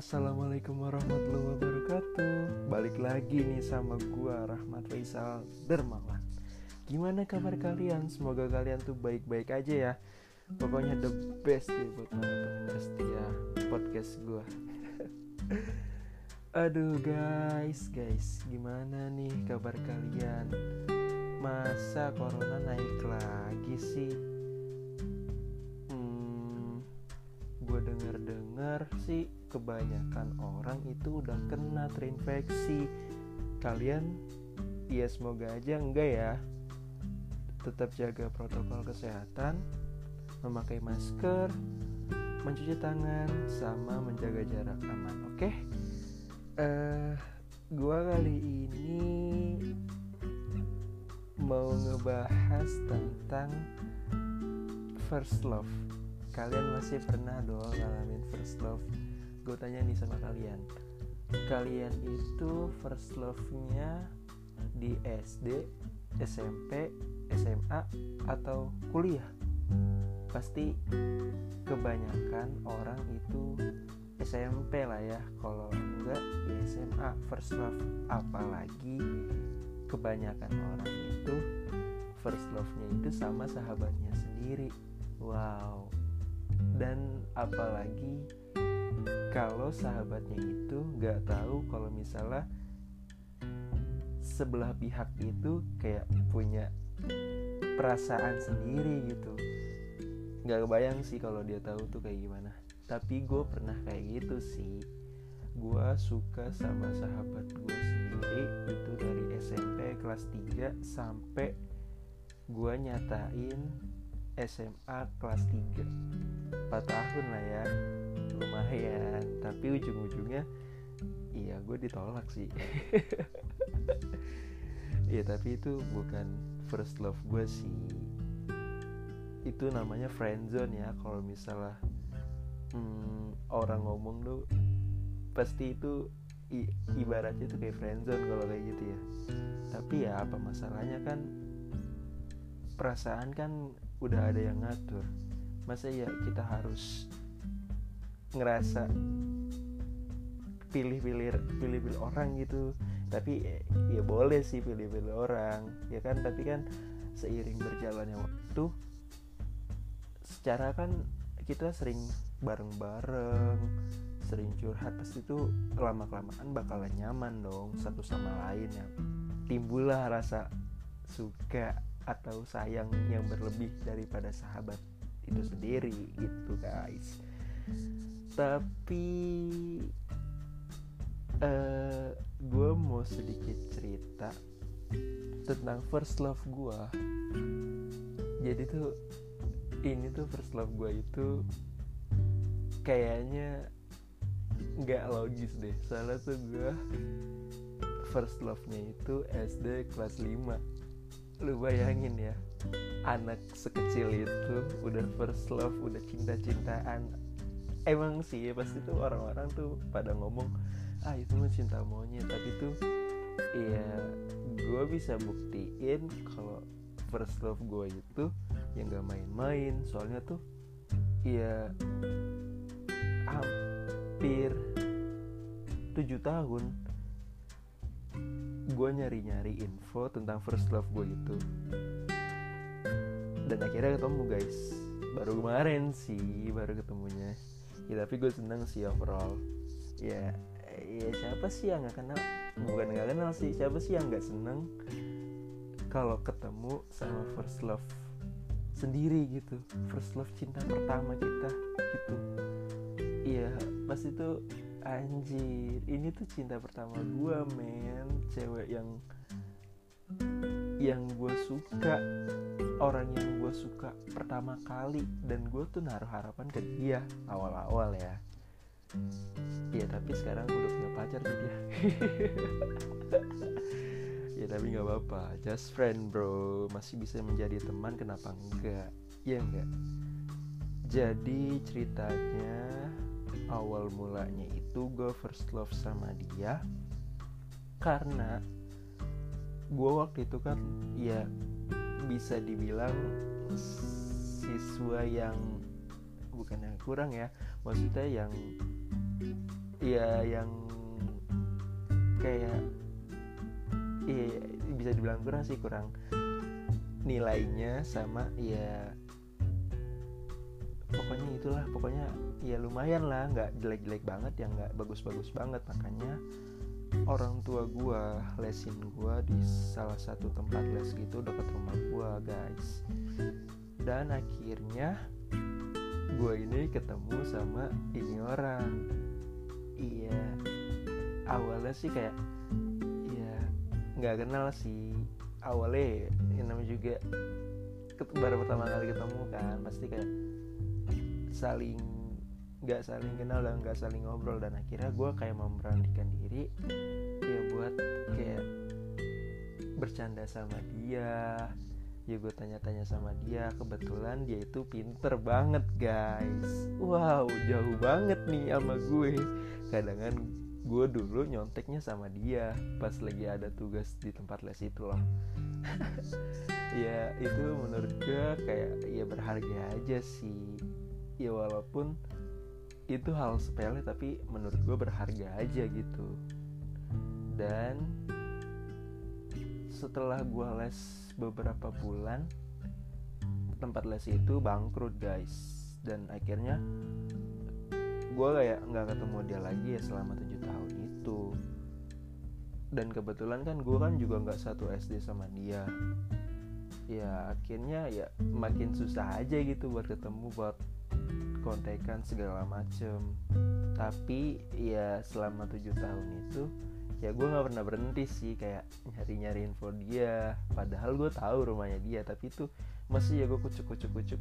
Assalamualaikum warahmatullahi wabarakatuh Balik lagi nih sama gua Rahmat Faisal Dermawan Gimana kabar kalian? Semoga kalian tuh baik-baik aja ya Pokoknya the best nih buat para pendengar setia podcast gua Aduh guys, guys Gimana nih kabar kalian? Masa corona naik lagi sih? Hmm, gue denger-dengar sih kebanyakan orang itu udah kena terinfeksi. Kalian ya semoga aja enggak ya. Tetap jaga protokol kesehatan memakai masker mencuci tangan sama menjaga jarak aman oke? Okay? uh, gua kali ini mau ngebahas tentang first love kalian masih pernah dong ngalamin first love gue tanya nih sama kalian kalian itu first love-nya di SD, SMP, SMA atau kuliah? Pasti kebanyakan orang itu SMP lah ya. Kalau enggak ya SMA first love. Apalagi kebanyakan orang itu first love-nya itu sama sahabatnya sendiri. Wow. Dan apalagi kalau sahabatnya itu nggak tahu kalau misalnya sebelah pihak itu kayak punya perasaan sendiri gitu. Nggak kebayang sih kalau dia tahu tuh kayak gimana. Tapi gue pernah kayak gitu sih. Gue suka sama sahabat gue sendiri itu dari SMP kelas 3 sampai gue nyatain SMA kelas 3 4 tahun lah ya. Lumayan. Tapi ujung-ujungnya iya gue ditolak sih. Iya tapi itu bukan first love gue sih. Itu namanya friendzone ya. Kalau misalnya hmm, orang ngomong tuh pasti itu i, ibaratnya tuh kayak friendzone kalau kayak gitu ya. Tapi ya apa masalahnya kan perasaan kan udah ada yang ngatur. Masa ya kita harus ngerasa pilih-pilih pilih-pilih orang gitu. Tapi ya boleh sih pilih-pilih orang ya kan? Tapi kan seiring berjalannya waktu secara kan kita sering bareng-bareng sering curhat pasti itu lama kelamaan bakalan nyaman dong satu sama lain ya. Timbullah rasa suka atau sayang yang berlebih daripada sahabat itu sendiri gitu guys. Tapi uh, gue mau sedikit cerita tentang first love gue jadi tuh ini tuh first love gue itu kayaknya nggak logis deh. Soalnya tuh gue first love-nya itu SD kelas 5 lu bayangin ya anak sekecil itu udah first love udah cinta-cintaan. Emang sih pasti tuh orang-orang tuh pada ngomong ah itu mah cinta monyet. Tapi tuh ya gue bisa buktiin kalau first love gue itu yang gak main-main. Soalnya tuh ya hampir tujuh tahun gue nyari-nyari info tentang first love gue itu. Dan akhirnya ketemu guys. Baru kemarin sih baru ketemunya. Ya tapi gue seneng sih overall. Ya ya siapa sih yang nggak kenal? Bukan nggak kenal sih siapa sih yang nggak seneng kalau ketemu sama first love sendiri gitu? First love cinta pertama kita gitu. Iya pas itu anjir ini tuh cinta pertama gue men. Cewek yang yang gue suka orang yang gue suka pertama kali dan gue tuh naruh harapan ke dia awal-awal ya. Iya tapi sekarang gue udah punya pacar sih dia. Ya tapi gak apa-apa. Just friend bro. Masih bisa menjadi teman kenapa enggak? Ya enggak? Jadi ceritanya Awal mulanya itu gue first love sama dia Karena Gue waktu itu kan Ya bisa dibilang siswa yang bukan yang kurang ya maksudnya yang ya yang kayak iya bisa dibilang kurang sih kurang nilainya sama ya pokoknya itulah pokoknya ya lumayan lah nggak jelek-jelek banget ya nggak bagus-bagus banget. Makanya orang tua gua lesin gua di salah satu tempat les gitu dekat rumah gua guys. Dan akhirnya gua ini ketemu sama ini orang. Iya awalnya sih kayak ya nggak kenal sih. Awalnya yang namanya juga baru pertama kali ketemu kan pasti kayak saling nggak saling kenal dan nggak saling ngobrol. Dan akhirnya gue kayak memberanikan diri ya buat kayak bercanda sama dia. Ya gue tanya-tanya sama dia kebetulan dia itu pinter banget guys. Wow jauh banget nih sama gue. Kadang gue dulu nyonteknya sama dia pas lagi ada tugas di tempat les itu loh. Ya itu menurut gue kayak ya berharga aja sih ya walaupun itu hal sepele tapi menurut gue berharga aja gitu. Dan setelah gue les beberapa bulan tempat les itu bangkrut guys. Dan akhirnya gue kayak nggak ketemu dia lagi ya selama tujuh tahun itu. Dan kebetulan kan gue kan juga nggak satu SD sama dia. Ya akhirnya ya makin susah aja gitu buat ketemu buat kontekan segala macem. Tapi ya selama tujuh tahun itu ya gue nggak pernah berhenti sih kayak nyari nyari info dia. Padahal gue tahu rumahnya dia tapi itu masih ya gue kucuk kucuk kucuk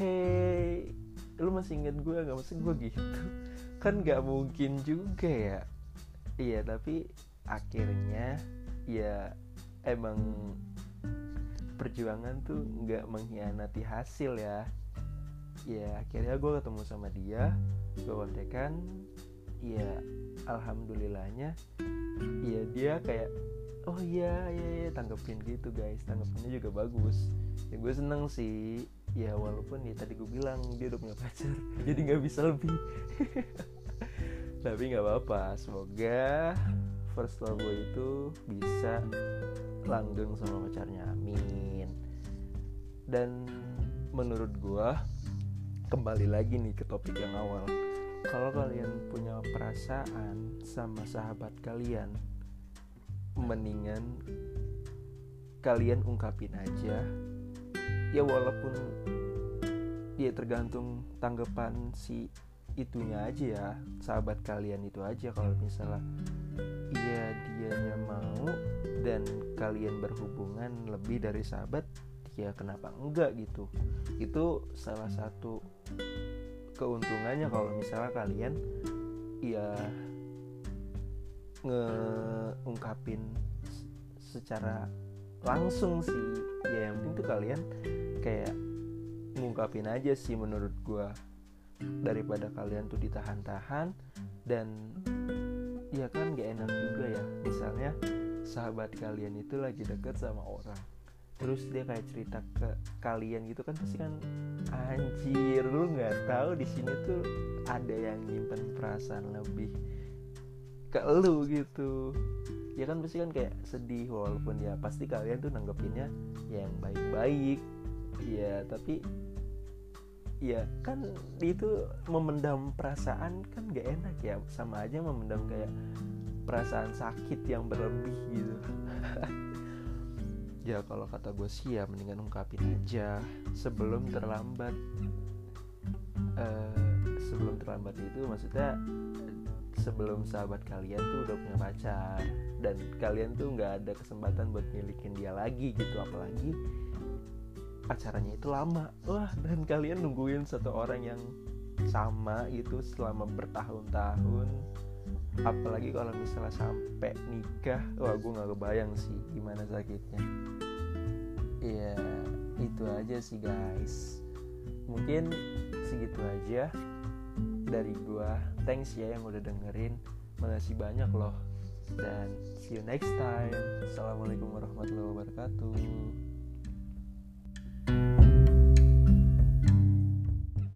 hey lu masih inget gue nggak? Masih gue gitu. Kan nggak mungkin juga ya. Iya tapi akhirnya ya emang perjuangan tuh nggak mengkhianati hasil ya ya akhirnya gue ketemu sama dia gue kontekan. Ya alhamdulillahnya ya dia kayak oh iya iya iya tanggepin gitu guys. Tanggepinnya juga bagus. Ya gue seneng sih. Ya walaupun ya tadi gue bilang dia udah punya pacar jadi nggak bisa lebih. Tapi nggak apa-apa semoga first love gue itu bisa langgeng sama pacarnya. Amin. Dan menurut gue kembali lagi nih ke topik yang awal. Kalau kalian punya perasaan sama sahabat kalian mendingan kalian ungkapin aja. Ya walaupun ya tergantung tanggapan si itunya aja ya sahabat kalian itu aja kalau misalnya iya dianya mau dan kalian berhubungan lebih dari sahabat ya kenapa enggak gitu? Itu salah satu keuntungannya kalau misalnya kalian ya ngeungkapin secara langsung sih. Ya yang penting tuh kalian kayak ngungkapin aja sih menurut gue daripada kalian tuh ditahan-tahan dan ya kan gak enak juga ya. Misalnya sahabat kalian itu lagi deket sama orang terus dia kayak cerita ke kalian gitu kan pasti kan anjir lu nggak tahu di sini tuh ada yang nyimpen perasaan lebih ke lu gitu. Ya kan pasti kan kayak sedih walaupun ya pasti kalian tuh nanggepinnya ya yang baik-baik. Ya tapi ya kan itu memendam perasaan kan gak enak ya sama aja memendam kayak perasaan sakit yang berlebih gitu ya kalau kata gue sih ya mendingan ungkapin aja sebelum terlambat. Uh, sebelum terlambat itu maksudnya sebelum sahabat kalian tuh udah punya pacar dan kalian tuh nggak ada kesempatan buat milikin dia lagi gitu apalagi pacarannya itu lama. Wah dan kalian nungguin satu orang yang sama itu selama bertahun-tahun apalagi kalau misalnya sampai nikah wah gue nggak kebayang sih gimana sakitnya ya itu aja sih guys. Mungkin segitu aja dari gue thanks ya yang udah dengerin. Makasih banyak loh. Dan see you next time. Assalamualaikum warahmatullahi wabarakatuh